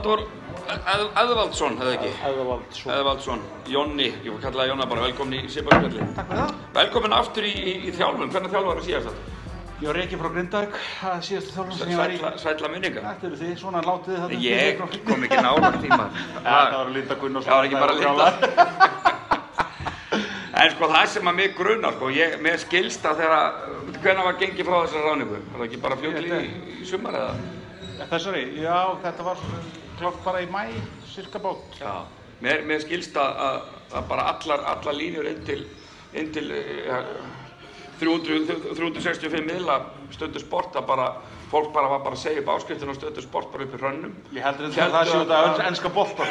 Halldór Eðvaldsson, hefði ekki? Eðvaldsson. Eðvaldsson, Jonni, ég var kallaði Jonna bara, velkomin í Sipaskalli. Takk fyrir það. Velkomin aftur í, í, í þjálfun, hvernig þjálfur var það síðast þetta? Ég var reikið frá Grindavík, það síðastu þjálfum sem ég var í. Sætla minninga. Þetta eru þið, svona látið þið þetta. Ég kom ekki maður. Ja, það var Linda Gunnarsson. Það var ekki bara Linda. En sko það sem að mig grunar, sko, ég, mér skilst að þegar, hvernig var gengið frá þessari ráningu? Var það ekki bara fljóðlega í, í sumar eða? Þessari, já, þetta var klátt bara í mæ, cirka bát. Já, mér, mér skilst að, að, bara allar, allar línur inn til, inn til ja, 300, 365 miðla stöndu sport að bara, fólk bara var bara að segja upp áskriftin á stöndu sport bara upp í hrönnum. Ég heldur þetta að það séu að- þetta ennska bolta.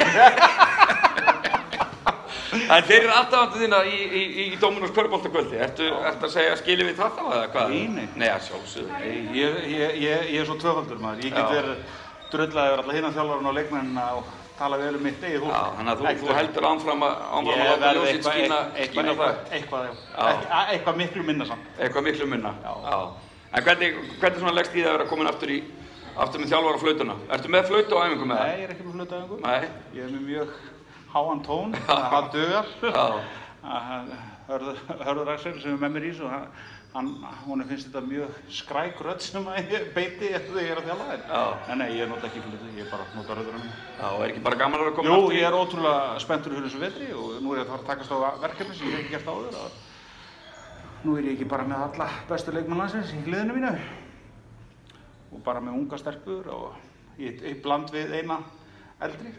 En þeir eru alltaf þína í, í, í, í Dominus Körbóltakvöldi, ertu, ertu að segja skiljum við það þá eða hvað? Nei, nei. Nei, að sjálfsögðu. Ég, ég, ég, ég er svo tvöfaldur maður. Ég get verið drullaði yfir alla hinna þjálfarinn og leikmennina og tala vel um mitt eigið Já, fólk. þannig að þú, heldur áfram að, láta eitthvað, skína það. eitthvað, já. Já. Eitthvað, miklu minna samt. Eitthvað miklu minna. Já. En hvernig, hvernig svona leggst í það að vera komin aftur í, aftur með þjálfara flautuna? Ertu með flautu á æfingu með Nei, það? ég er ekki með flutaðingu. Nei. Ég er með mjög háan tón, það dugar. Já. Hörður Axel sem er með mér í þessu, hún finnst þetta mjög skræk rödd sem að ég beiti þegar ég er að þjálfa þér. En nei, ég nota ekki flutu, ég bara nota mín. Já, og er ekki bara gaman að vera komin Jú, ég er ótrúlega spenntur fyrir þessu vetri og nú er ég að fara að takast á verkefni sem ég hef ekki gert áður. Að nú er ég ekki bara með alla bestu leikmenn landsins í hliðinu mínu og bara með unga stelpur og í, í bland við eina eldri,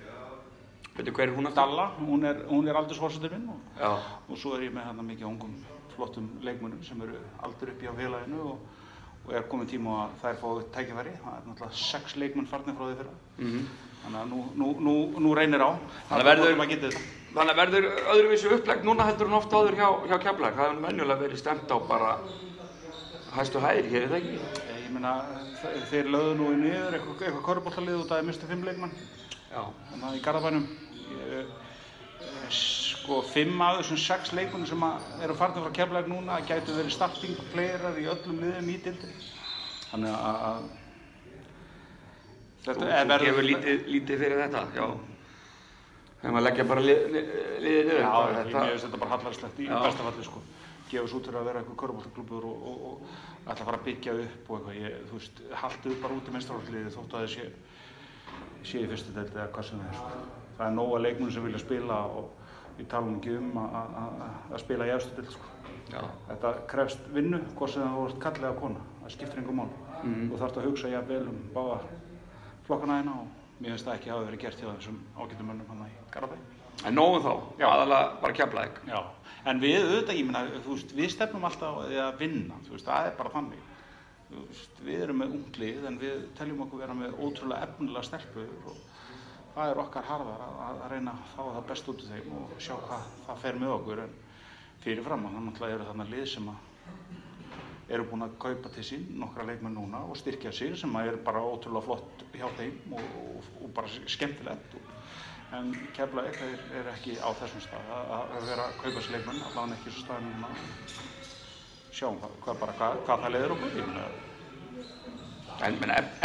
Veitu hver er hún aftur? Dalla, hún er, er aldursforsetur minn og, og svo er ég með hérna mikið ungum flottum leikmennum sem eru aldur upp í á félaginu og, og er komið tíma að þær fáið tækifæri, það er náttúrulega sex leikmenn farnir frá því fyrra. Mhm. Þannig að nú, nú, nú, nú reynir á. Þannig að verður- að. Þannig að verður öðruvísi upplegg núna heldur en oft áður hjá, hjá Keflag. Það hefur venjulega verið stemt á bara hæstu hæðir, hér er það ekki? Ég meina, þe- þeir lögðu nú í niður eitthvað, eitthvað korfbóltalið út af mistu fimm leikmann Já. þannig að í Garðabænum sko fimm af þessum sex leikmannum sem eru farnir frá keflæk núna gætu verið starting playerar í öllum liðum í dildri þannig að, Þú, er gefur lítið, lítið fyrir þetta, já. Þegar maður leggja bara lið, lið, liðið niður. Já, ég finnst þetta bara hallarslegt í besta falli sko gefa svo út fyrir að vera eitthvað korfbóltaklubur og, og, og ætla að fara að byggja upp og eitthvað, ég, þú veist, haltu upp bara út í minnstrafalliði þóttu að þið sé, sé í fyrstu deild eða hvað sem það er sko. Það er nóga leikmunum sem vilja spila og við talum ekki um að- spila í efstu deild sko. Já. Þetta krefst vinnu, hvort sem það voru kallið að kona, það skiptir einhver mál. Mhm. Þú þarfst að hugsa jafnvel um báða flokkana hérna og mér finnst það ekki hafa verið gert hjá þessum ágættum mönnum hann í Garabæ. En nógum þá, Já. aðalega bara Keflag. Já, en við auðvitað, ég meina, þú veist, við stefnum alltaf að vinna, þú veist, það er bara þannig. Veist, við erum með unglið en við teljum okkur vera með ótrúlega efnilega stelpur og það er okkar harðar að, reyna að fá það best út úr þeim og sjá hvað það fer með okkur en fyrirfram og þannig að eru þarna lið sem eru búin að kaupa til sín nokkra leikmenn núna og styrkja sig sem er bara ótrúlega flott hjá þeim og, og, og bara skemmtilegt. En Keflavík er, er ekki á þessum stað að, vera að kaupa sér leikmenn allavega ekki svo staðin núna. Sjáum hvað, hvað, hvað, hvað það leiður okkur meina, En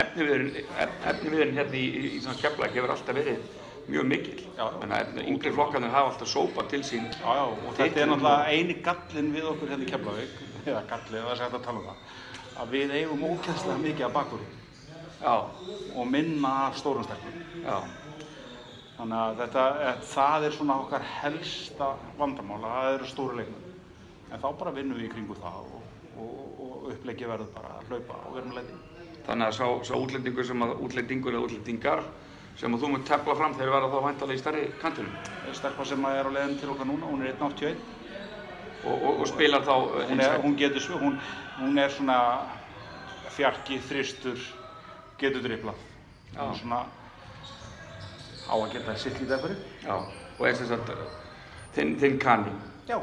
efniviðurinn hérna í, í, í svona Keflag hefur alltaf verið mjög mikil. Yngri flokkarnir hafa alltaf sópað til sín. já, já, og þetta er náttúrulega eini gallin við okkur hérna í Keflavík eða gallin, það er sætt að tala um það að við eigum ókvæðslega mikið af bakur Já, og minna af stórum stelpum já. Þannig að þetta, eh, það er svona okkar helsta vandamála, það eru stóri leikmenn. En þá bara vinnum við í kringu það og, og, og uppleggi verður bara að hlaupa og vera með leiti. Þannig að sá, sá útlendingur sem að útlendingur eða útlendingar sem að þú munt tefla fram þeir verða þá væntalega í stærri kantinum Stelpa sem er á leiðin til okkar núna, hún er 181. og, og, og spilar þá uh, Hún, getur, svo- hún, hún er svona fjarki, þristur, getur driplað. Hún er svona á að geta sitt lítið eitthvað. Já, og er þess að þinn, þinn kanni. Já.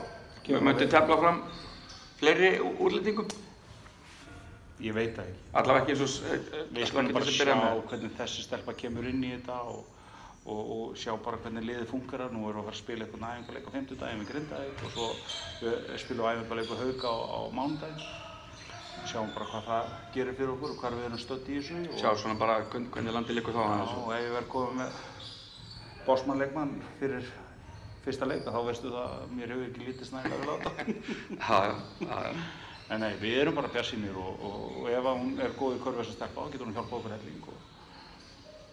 Möntu tefla fram fleiri útlendingum? Ég veit það ekki. Allavega ekki eins og eh, eh, Við skulum bara sjá hvernig þessi stelpa kemur inn í þetta og, og, og sjá bara hvernig liðið funkar. Nú erum við að fara að spila eitthvað næfingarleik á 50 daginn við Grindavík og svo við spilum æfingarleik á Hauka á, á mánudaginn. sjáum bara hvað það gerir fyrir okkur og hvað við erum stödd í þessu. og- Sjá svona bara hvern- hvernig landið likur þá Já, og ef ég verð komið með bósmannleikmann fyrir fyrsta leika, þá veistu það að mér hefur ekki lítið snæðilega vel á þetta. En nei, við erum bara bjarsýnir og, og, og ef hún er góð í körfi þess að stelpa, þá getur hún hjálpað okkur helling og,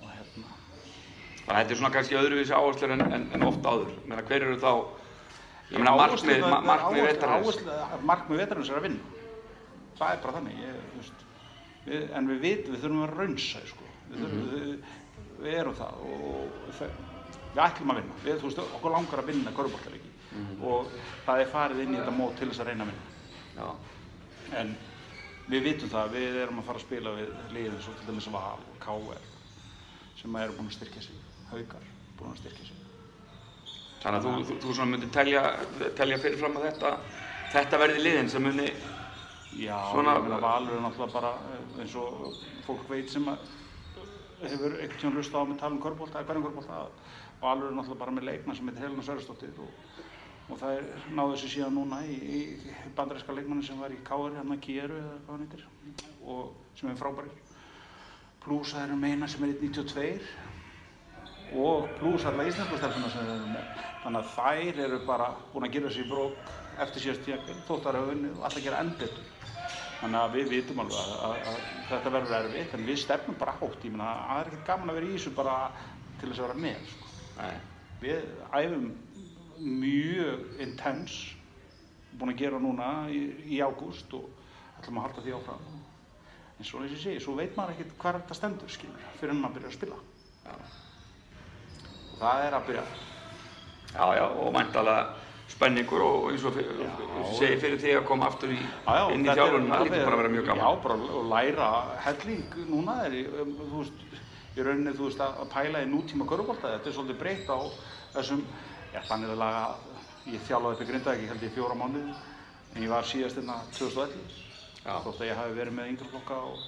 og hérna. Þannig að þetta er svona kannski öðruvísi áherslur en, en, en oft áður. Meina, hver eru þá, ég meina markmið, ma markmið vetarins. Markmið vetarins er að vinna. Það er bara þannig, ég, þú veist, við, en við vitum, við þurfum að raunsa, sko. Við, þurfum, við, við erum það og við ætlum að vinna. Við, þú veist, okkur langar að vinna körfuboltaleiki og það er farið inn í þetta mót til þess að reyna að vinna. Já, En við vitum það, við erum að fara að spila við liðin svo til dæmis Val og KR sem eru búin að styrkja sig, Haukar búin að styrkja sig. þannig að þú, þú, þú myndir telja, telja fyrirfram að þetta, þetta verði liðin sem muni, Já, Svona- meina Valur er náttúrulega bara eh, eins og fólk veit sem að hefur einhvern tíðan hlusta á mig tala um körbólta, eða hverjum körbólta, Valur er náttúrulega bara með leikmann sem heitir Helena Sverrisdóttir og, og það er, náðu þessi síðan núna í, í bandaríska leikmanni sem var í Káður, hérna Kieru eða hvað hann heitir, og sem er frábæri. Plus það eru meina sem er 1.92 og plus alla íslensku stelpuna sem erum með. Þannig að þær eru bara búin að gera sér brók eftir síðast tíðanbíl, þóttar hafa unnið og alltaf gera enn betur. Þannig að við vitum alveg að, að, að þetta verður erfitt, en við stefnum bara hátt. Ég meina, það er ekkert gaman að vera í þessu bara til þess að vera með. Sko. Við æfum mjög intens, búin að gera núna í, í ágúst og ætlum að halda því áfram. En svo eins og ég segi, svo veit maður ekkert hvað þetta stendur, skilur, fyrir en maður byrjar að spila. já, Og það er að byrja. já, já, og mæntalega spenningur og eins og segi fyrir því að koma aftur í, Já, já, inn í þjálfunum, það lítur bara að vera mjög gaman. Já, bara og læra helling núna er, um, þú veist, í rauninni, þú veist, að að pæla í nútíma körubólta, þetta er svolítið breytt á þessum, já, þannig að laga, ég þjálfaði upp í Grindavík, held ég fjóra mánuði, en ég var síðast hérna 2011, Já. þótt að ég hafi verið með yngri flokka og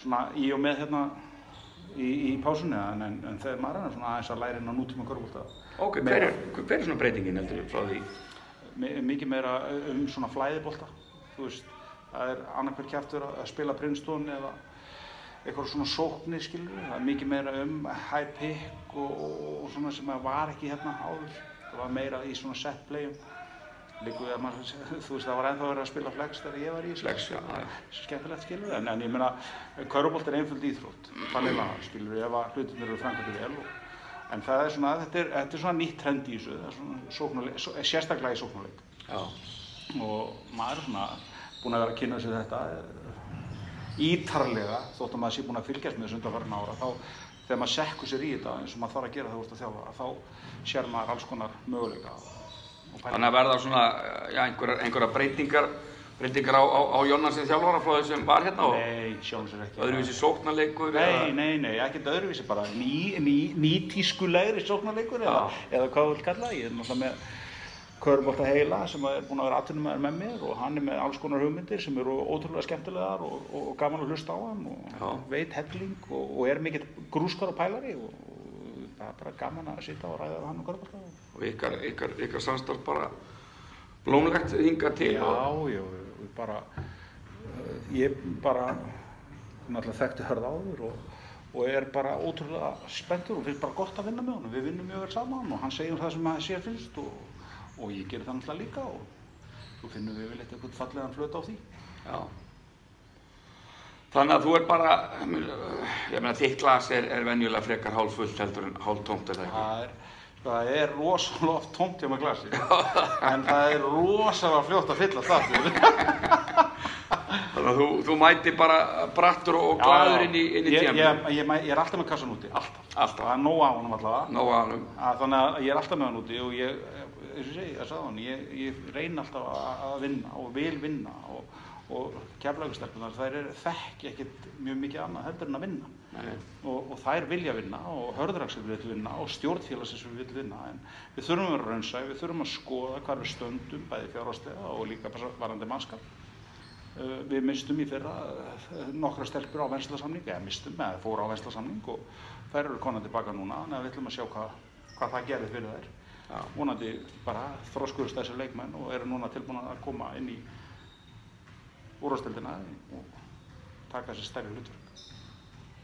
svona í og með hérna í, í pásunni, en, en, en þegar maður er svona aðeins að læra á nútíma körubólta, Ok, hver er, hver er svona breytingin heldur frá því? mi- mikið meira um svona flæðibolta. Þú veist, það er annarkvært kjæftur að spila Princeton eða eitthvað svona sóknir skilur það er mikið meira um high pick og, og, og svona sem að var ekki hérna áður það var meira í svona set playum. Líku við að maður, þú veist það var ennþá verið að spila flex þegar ég var í Flex, já, skemmtilegt skilur en, en ég meina, kaurubolt er einföld íþrótt þannig að skilur ef að hlutinir eru framkvæmdi vel og, en það er svona, þetta er, þetta er svona nýtt trend í þessu, það er svona sóknarleik, svo- sérstaklega í sóknarleik. Já, og maður er svona búinn að vera að kynna sér þetta eh, ítarlega. Þótt að maður sé búinn að fylgjast með þessu undanfarn ára þá þegar maður sekkur sér í þetta eins og maður þarf að gera það úr að þjálfa þá sér maður alls konar möguleika. Þannig að verða svona, já, einhverjar, einhverjar breytingar, breytingar á, á, á Jónassi þjálfaraflóði sem var hérna og öðruvísi sóknarleikur Nei, nei, nei, ekkert öðruvísi bara ný, ný, nýtískulegri sóknarleikur eða, eða hvað vil kalla. Ég er náttúrulega með Körbólta heila sem er búinn að vera atvinnumæður með mér og hann er með alls konar hugmyndir sem eru ótrúlega skemmtilegar og, og, og gaman að hlusta á hann og Já. veit helling og, og er mikill grúskar og pælari og, það er bara gaman að sitja og ræða hann og Körbólta. og ykkar, ykkar, ykkar samstarf bara blómlegt hingað til Já, já, og bara, uh, ég bara náttúrulega þekkti hörð áður og, og er bara ótrúlega spenntur og finnst bara gott að vinna með honum. Við vinnum mjög vel saman og hann segir það sem að sér finnst og, og ég gerir það náttúrulega líka og svo finnum við vel eitthvað fallegan flöt á því. já. Þannig að þú er bara, ég meina þitt glas er, er venjulega frekar hálf fullt heldur en hálf tómt það ekki? Það er, það er rosalega oft tómt hjá með glasi en það er rosalega fljótt að fylla það. Þannig að þú, þú mæti bara brattur og, glaður inn í, í tíma. ég, ég, ég, ég er alltaf með kassan úti, alltaf. Alltaf. Það er nóg á honum allavega. Nóa hann að þannig að ég er alltaf með hann úti og ég, eins og segi, ég sagði hann, ég, ég reyna alltaf að, vinna og vil vinna og, og keflaugustelpunar þær er þekki ekkert mjög mikið annað heldur en að vinna. Og, og þær vilja vinna og hörðuraksir vil vinna og stjórnfélagsins vil vinna en við þurfum að vera raunsæ, við þurfum að skoða hvað við stöndum bæði fjárhastega og líka bara varandi mannskap. Uh, Við mistum í fyrra uh, nokkra stelpur á venslasamning, eða mistum, eða fóru á venslasamning og þær eru konar tilbaka núna, að við ætlum að sjá hvað, hvað það gerir fyrir þær. Vonandi bara þróskuðust þessi leikmenn og eru núna tilbúin að koma inn í úrvastildina og taka þessi stærri hlutverk.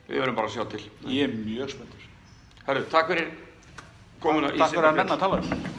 Við verðum bara að sjá til. Ég er mjög spenntur. Herru, takk fyrir komuna í Takk fyrir að menna að tala um.